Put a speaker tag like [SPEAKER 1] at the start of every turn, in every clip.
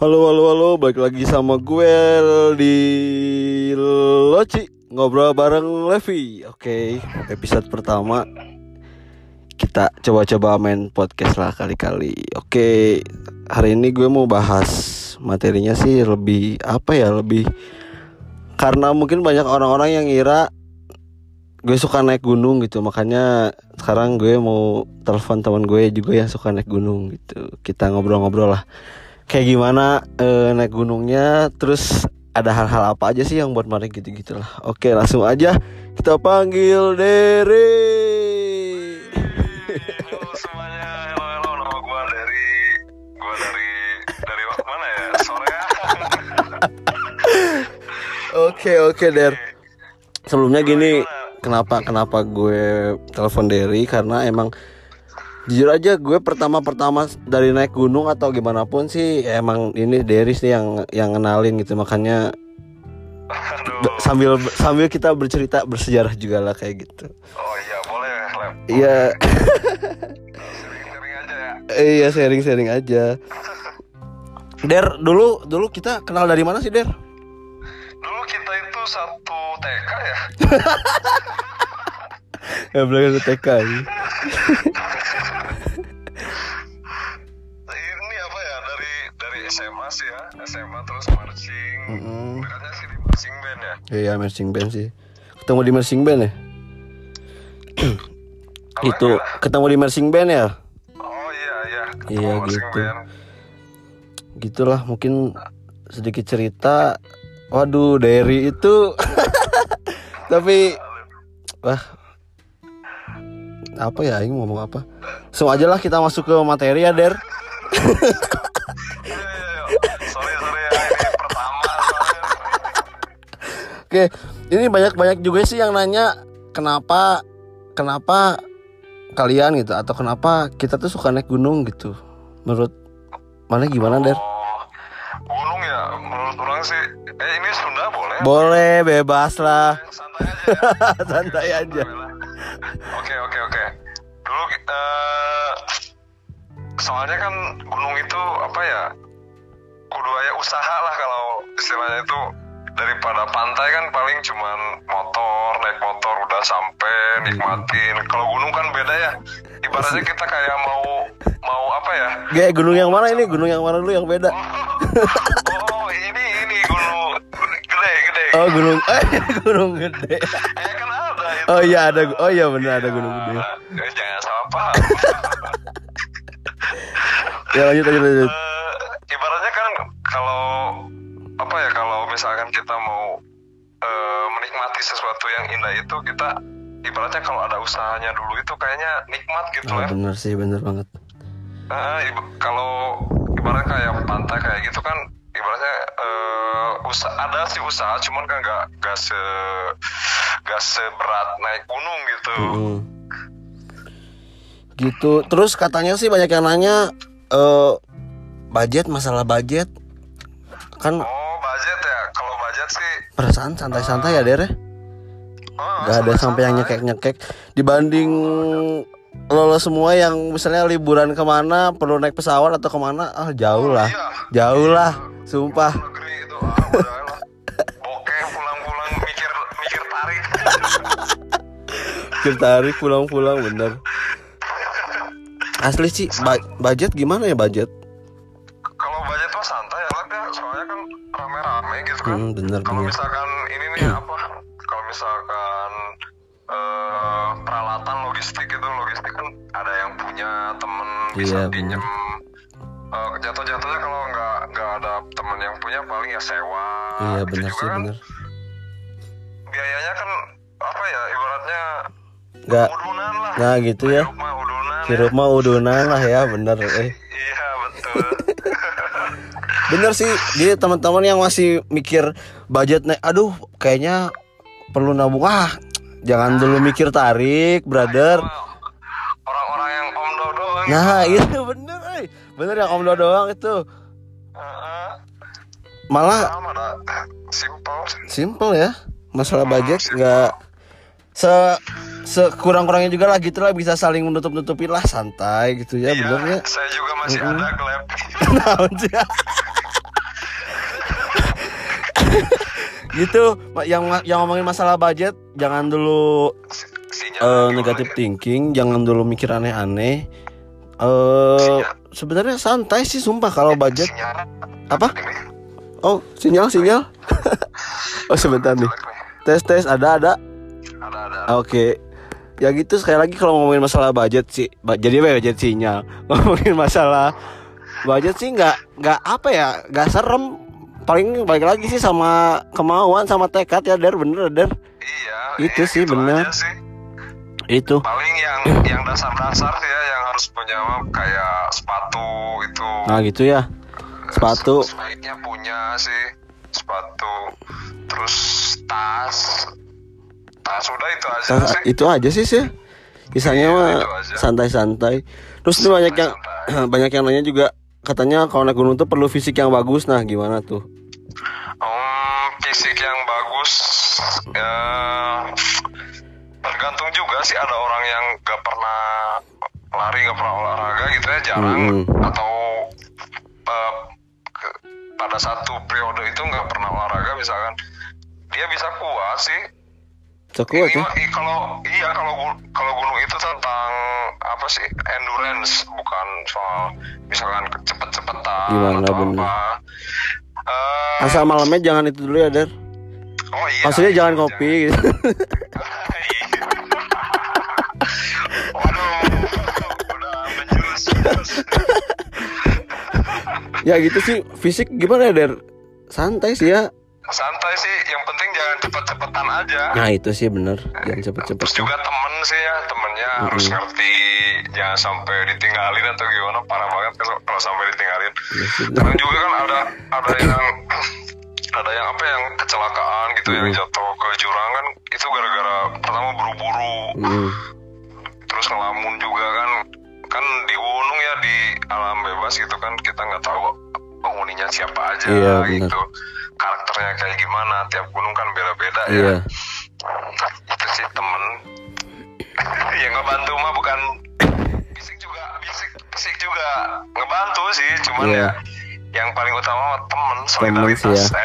[SPEAKER 1] Halo halo halo, balik lagi sama gue di Loci ngobrol bareng Levi. Oke, episode pertama kita coba-coba main podcast lah kali-kali. Oke, hari ini gue mau bahas materinya sih lebih apa ya lebih karena mungkin banyak orang-orang yang ngira gue suka naik gunung gitu makanya sekarang gue mau telepon teman gue juga yang suka naik gunung gitu kita ngobrol-ngobrol lah kayak gimana uh, naik gunungnya terus ada hal-hal apa aja sih yang buat mari gitu gitulah oke langsung aja kita panggil Dere
[SPEAKER 2] Halo semuanya, halo halo nama gua dari gua dari dari mana ya? Sore ya.
[SPEAKER 1] oke oke Der. Sebelumnya gini kenapa kenapa gue telepon Derry? Karena emang jujur aja gue pertama-pertama dari naik gunung atau gimana pun sih emang ini Derry sih yang yang kenalin gitu makanya
[SPEAKER 2] Aduh.
[SPEAKER 1] sambil sambil kita bercerita bersejarah juga lah kayak gitu
[SPEAKER 2] Oh iya boleh, Lem.
[SPEAKER 1] iya
[SPEAKER 2] Sering-sering aja ya.
[SPEAKER 1] iya sharing-sharing aja Der dulu dulu kita kenal dari mana sih Der
[SPEAKER 2] Dulu kita itu satu TK ya.
[SPEAKER 1] ya belajar TK ya. Iya marching band sih. Ketemu di marching band ya? Itu ketemu di marching band ya?
[SPEAKER 2] Oh iya iya. ketemu
[SPEAKER 1] Iya, gitu.
[SPEAKER 2] band.
[SPEAKER 1] Gitulah mungkin sedikit cerita. Waduh Derry itu. Tapi Wah. Apa ya Aing ngomong apa? Langsung aja lah kita masuk ke materi ya Der Oke Ini banyak-banyak juga sih yang nanya Kenapa Kenapa Kalian gitu Atau kenapa kita tuh suka naik gunung gitu? Menurut Mana gimana Der?
[SPEAKER 2] Oh, gunung ya menurut orang sih. Eh ini Sunda boleh?
[SPEAKER 1] Boleh bebas lah.
[SPEAKER 2] Santai aja ya.
[SPEAKER 1] Santai aja.
[SPEAKER 2] oke oke oke. Dulu eh soalnya kan gunung itu apa ya kudu aya usaha lah kalau istilahnya itu daripada pantai kan paling cuman motor naik motor udah sampai nikmatin kalau gunung kan beda ya ibaratnya kita kayak mau mau apa ya
[SPEAKER 1] Kayak gunung yang mana ini? Gunung yang mana dulu yang beda?
[SPEAKER 2] oh ini ini gunung gede gede
[SPEAKER 1] Oh gunung eh gunung gede.
[SPEAKER 2] eh kan ada itu
[SPEAKER 1] Oh iya ada oh iya benar ada gunung gede.
[SPEAKER 2] Eh, jangan salah paham
[SPEAKER 1] Ya lanjut lanjut lanjut.
[SPEAKER 2] Eh, ibaratnya kan ya kalau misalkan kita mau eh, menikmati sesuatu yang indah itu kita ibaratnya kalau ada usahanya dulu itu kayaknya nikmat gitu
[SPEAKER 1] Oh
[SPEAKER 2] ya
[SPEAKER 1] benar sih benar banget.
[SPEAKER 2] Iba- kalau ibaratnya kayak pantai kayak gitu kan ibaratnya eh, usaha ada sih usaha cuman kan nggak nggak se nggak seberat naik gunung gitu
[SPEAKER 1] Mm. Gitu. Terus katanya sih banyak yang nanya eh budget masalah budget kan
[SPEAKER 2] oh budget ya kalau budget sih
[SPEAKER 1] perasaan santai-santai ya Der ya?
[SPEAKER 2] oh,
[SPEAKER 1] Gak ada sampai yang nyekek-nyekek. Dibanding lo semua yang misalnya liburan ke mana perlu naik pesawat atau ke mana ah jauh lah.
[SPEAKER 2] Iya.
[SPEAKER 1] jauh lah sumpah.
[SPEAKER 2] ah mikir tarik.
[SPEAKER 1] Mikir tarik pulang-pulang bener. Asli sih ba- budget gimana ya budget?
[SPEAKER 2] Gitu
[SPEAKER 1] Hmm, bener
[SPEAKER 2] kalau misalkan ini nih apa? Kalau misalkan eh, peralatan logistik itu logistik kan ada yang punya temen bisa
[SPEAKER 1] Iya,
[SPEAKER 2] pinjem. Eh, jatuh-jatuhnya kalau nggak nggak ada temen yang punya paling ya sewa
[SPEAKER 1] Iya
[SPEAKER 2] Itu
[SPEAKER 1] bener
[SPEAKER 2] juga
[SPEAKER 1] sih
[SPEAKER 2] kan.
[SPEAKER 1] bener.
[SPEAKER 2] Biayanya kan apa ya ibaratnya
[SPEAKER 1] Nggak
[SPEAKER 2] udunan lah.
[SPEAKER 1] Nah gitu ya.
[SPEAKER 2] Hidup mah udunan ya.
[SPEAKER 1] Hirup mah udunan lah ya bener eh.
[SPEAKER 2] Iya.
[SPEAKER 1] Bener sih Jadi teman-teman yang masih mikir budget naik Aduh kayaknya perlu nabung Ah jangan dulu mikir tarik brother
[SPEAKER 2] Orang-orang yang om dodo.
[SPEAKER 1] Nah itu bener eh. Bener yang om Dodo doang itu Malah.
[SPEAKER 2] Simple.
[SPEAKER 1] simple ya Masalah budget nggak se sekurang-kurangnya juga lah gitu lah bisa saling menutup-nutupi lah santai gitu ya
[SPEAKER 2] Iya,
[SPEAKER 1] bener ya
[SPEAKER 2] Saya juga masih ada klep.
[SPEAKER 1] Naon sih? gitu yang yang ngomongin masalah budget jangan dulu
[SPEAKER 2] sinyal
[SPEAKER 1] eh, negatif
[SPEAKER 2] ya?
[SPEAKER 1] thinking jangan dulu mikir aneh-aneh eh
[SPEAKER 2] Sinyal.
[SPEAKER 1] sebenarnya santai sih sumpah kalau budget
[SPEAKER 2] Sinyal.
[SPEAKER 1] apa oh sinyal sinyal oh sebentar nih tes tes ada ada. Oke. Ya gitu sekali lagi kalau ngomongin masalah budget sih, jadi apa ya budget sinyal. Ngomongin masalah budget sih nggak nggak apa ya, nggak serem. Paling balik lagi sih sama kemauan sama tekad ya Der bener Der
[SPEAKER 2] Iya.
[SPEAKER 1] Itu
[SPEAKER 2] iya,
[SPEAKER 1] sih,
[SPEAKER 2] gitu
[SPEAKER 1] bener.
[SPEAKER 2] sih.
[SPEAKER 1] itu.
[SPEAKER 2] Paling yang yang dasar-dasar sih ya yang harus punya kayak sepatu itu.
[SPEAKER 1] Nah gitu ya. Sepatu.
[SPEAKER 2] Sebaiknya punya sih sepatu. Terus tas. Tas udah itu aja
[SPEAKER 1] Nah,
[SPEAKER 2] sih.
[SPEAKER 1] itu aja sih sih. Sisanya
[SPEAKER 2] Iya,
[SPEAKER 1] mah
[SPEAKER 2] itu
[SPEAKER 1] santai-santai. Terus ini banyak yang
[SPEAKER 2] Santai-santai.
[SPEAKER 1] banyak yang nanya juga katanya kalau naik gunung tuh perlu fisik yang bagus. Nah gimana tuh?
[SPEAKER 2] Hmm, fisik yang bagus ya tergantung juga sih ada orang yang gak pernah lari gak pernah olahraga gitu ya jarang
[SPEAKER 1] Mm-mm.
[SPEAKER 2] atau eh, ke- pada satu periode itu nggak pernah olahraga misalkan dia bisa kuat sih
[SPEAKER 1] Sekuat
[SPEAKER 2] Ini
[SPEAKER 1] ya?
[SPEAKER 2] kalau iya kalau kalau gunung itu tentang apa sih endurance bukan soal misalkan cepet-cepetan
[SPEAKER 1] Gimana,
[SPEAKER 2] atau
[SPEAKER 1] bener.
[SPEAKER 2] apa Eh,
[SPEAKER 1] Asal malamnya jangan itu dulu ya Der.
[SPEAKER 2] oh iya
[SPEAKER 1] Maksudnya jangan
[SPEAKER 2] iya,
[SPEAKER 1] kopi gitu.
[SPEAKER 2] Waduh, udah menjurus. menjurus.
[SPEAKER 1] ya gitu sih fisik gimana ya Der santai sih ya
[SPEAKER 2] Santai sih, yang penting jangan cepet-cepetan aja.
[SPEAKER 1] nah itu sih bener jangan cepet-cepet
[SPEAKER 2] Terus juga temen sih ya, temennya harus
[SPEAKER 1] Mm-mm.
[SPEAKER 2] ngerti jangan sampai ditinggalin atau gimana parah banget kalau kalau sampai ditinggalin.
[SPEAKER 1] Iya Der.
[SPEAKER 2] Kadang juga kan ada ada yang ada yang apa yang kecelakaan gitu yang
[SPEAKER 1] Mm.
[SPEAKER 2] jatuh ke jurang kan itu gara-gara pertama buru-buru.
[SPEAKER 1] Hmm,
[SPEAKER 2] terus ngelamun juga kan kan di gunung ya di alam bebas gitu kan kita nggak tahu penghuninya siapa aja
[SPEAKER 1] Iya,
[SPEAKER 2] gitu. Karakternya kayak gimana tiap gunung kan beda-beda
[SPEAKER 1] iya.
[SPEAKER 2] Ya itu sih temen. Yang ngebantu mah bukan juga fisik fisik juga ngebantu sih cuman
[SPEAKER 1] Iya.
[SPEAKER 2] ya yang paling utama temen
[SPEAKER 1] Temen sih
[SPEAKER 2] solidaritas
[SPEAKER 1] ya.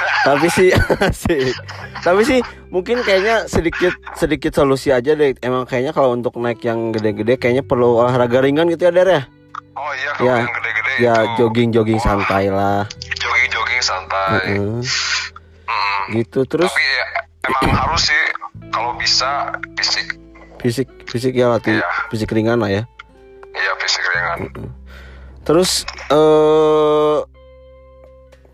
[SPEAKER 1] tapi sih asik. tapi sih mungkin kayaknya sedikit sedikit solusi aja deh emang kayaknya kalau untuk naik yang gede-gede kayaknya perlu olahraga ringan gitu ya Der ya
[SPEAKER 2] oh iya kalau
[SPEAKER 1] Ya,
[SPEAKER 2] yang gede-gede
[SPEAKER 1] ya
[SPEAKER 2] itu
[SPEAKER 1] jogging jogging
[SPEAKER 2] wah,
[SPEAKER 1] santai lah
[SPEAKER 2] jogging-jogging santai
[SPEAKER 1] Heeh.
[SPEAKER 2] Mm.
[SPEAKER 1] gitu terus
[SPEAKER 2] Tapi ya, emang harus sih kalau bisa fisik,
[SPEAKER 1] fisik fisik ya latih
[SPEAKER 2] Iya.
[SPEAKER 1] fisik ringan lah ya
[SPEAKER 2] ya.
[SPEAKER 1] Terus eh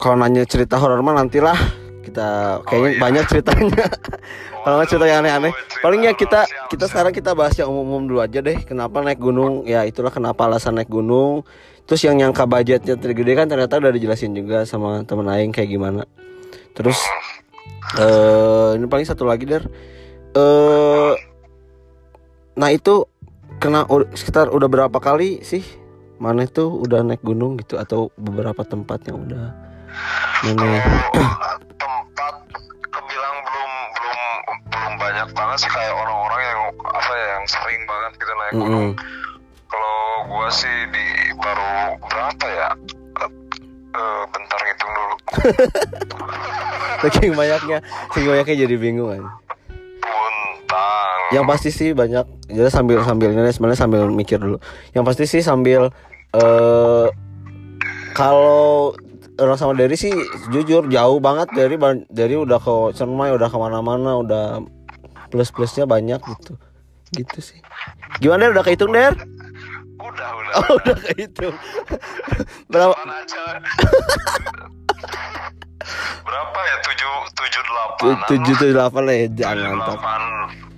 [SPEAKER 1] kalau nanya cerita horor mah nantilah kita kayaknya
[SPEAKER 2] iya.
[SPEAKER 1] banyak ceritanya. kalau nggak cerita yang aneh-aneh,
[SPEAKER 2] Waduh, cerita
[SPEAKER 1] paling ya kita
[SPEAKER 2] siap,
[SPEAKER 1] kita
[SPEAKER 2] siap.
[SPEAKER 1] sekarang kita bahas yang umum-umum dulu aja deh. Kenapa naik gunung? Ya itulah kenapa alasan naik gunung. Terus yang nyangka budgetnya tergede kan ternyata udah dijelasin juga sama temen Aing kayak gimana. Terus eh ini paling satu lagi der. Eh nah itu kena sekitar udah berapa kali sih mana itu udah naik gunung gitu atau beberapa tempat yang udah mana
[SPEAKER 2] tempat kebilang belum belum belum banyak banget sih kayak orang-orang yang apa ya yang sering banget gitu naik gunung. Kalau gua sih di baru berapa ya? Eh, bentar ngitung dulu.
[SPEAKER 1] saking banyaknya saking banyaknya jadi bingung kan. Yang pasti sih banyak jadi sambil sambil ini sebenarnya sambil mikir dulu yang pasti sih sambil eh kalau orang sama dari sih jujur jauh banget dari dari udah ke Cermai udah ke mana-mana udah plus plusnya banyak gitu gitu sih gimana Der? udah kehitung der
[SPEAKER 2] Udah, udah.
[SPEAKER 1] oh udah kehitung berapa.
[SPEAKER 2] Berapa ya? Tujuh, tujuh delapan.
[SPEAKER 1] tujuh tujuh delapan lah ya jangan mantap
[SPEAKER 2] delapan tempat lah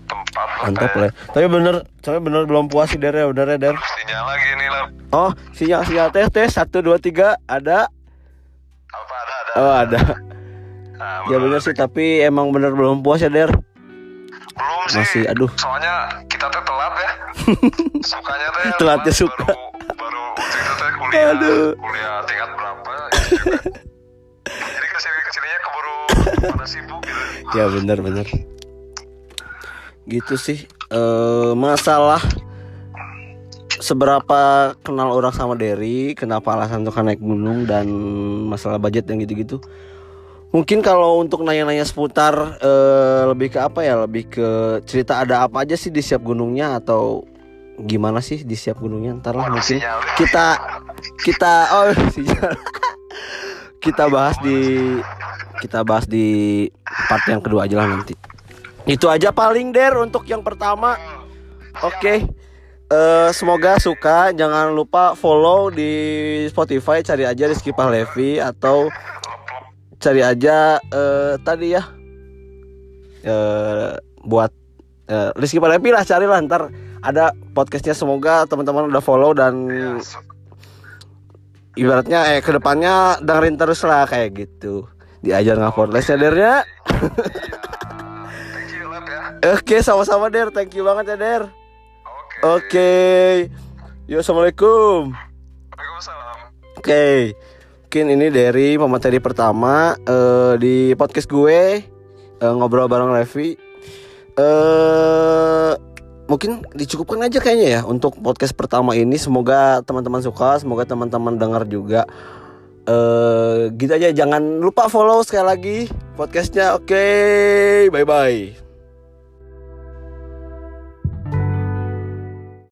[SPEAKER 1] mantap lah tapi bener tapi bener belum puas sih der ya bener ya der
[SPEAKER 2] Sinyal lagi nih lah.
[SPEAKER 1] oh sinyal sinyal tes tes satu dua tiga ada
[SPEAKER 2] Apa ada ada?
[SPEAKER 1] oh ada
[SPEAKER 2] Nah,
[SPEAKER 1] ya bener sih tapi emang bener belum puas ya der
[SPEAKER 2] Belum sih.
[SPEAKER 1] masih aduh
[SPEAKER 2] Soalnya kita tuh telat ya. Sukanya teh
[SPEAKER 1] Telatnya
[SPEAKER 2] baru-
[SPEAKER 1] suka.
[SPEAKER 2] Baru waktu itu teh kuliah.
[SPEAKER 1] Aduh.
[SPEAKER 2] Kuliah tingkat berapa juga. Jadi ke sini ke sininya keburu pada sibuk gitu.
[SPEAKER 1] ya bener bener gitu sih eh masalah seberapa kenal orang sama Derry kenapa alasan untuk naik gunung dan masalah budget yang gitu-gitu Mungkin kalau untuk nanya-nanya seputar eh, lebih ke apa ya? Lebih ke cerita ada apa aja sih di siap gunungnya atau gimana sih di siap gunungnya? Ntar lah mungkin kita kita oh sinyal. kita bahas di kita bahas di part yang kedua aja lah nanti. Itu aja paling der untuk yang pertama. Oke. Eh, semoga suka. Jangan lupa follow di Spotify cari aja Rizky Pahlevi atau cari aja eh, tadi ya eh, buat eh, Rizky Pahlevi lah carilah ntar ada podcastnya semoga teman-teman udah follow dan
[SPEAKER 2] Ya,
[SPEAKER 1] ibaratnya eh ke depannya dengerin terus lah kayak gitu diajar ngapot les
[SPEAKER 2] ya
[SPEAKER 1] Oke sama-sama Der thank you banget ya Der
[SPEAKER 2] Oke.
[SPEAKER 1] oke yo assalamualaikum
[SPEAKER 2] Waalaikumsalam.
[SPEAKER 1] Oke, mungkin ini dari pemateri pertama eh, di podcast gue eh, ngobrol bareng Levi. Eh, mungkin dicukupkan aja kayaknya ya untuk podcast pertama ini. Semoga teman-teman suka, semoga teman-teman dengar juga. Eh, gitu aja, jangan lupa follow sekali lagi podcastnya. Oke, bye bye.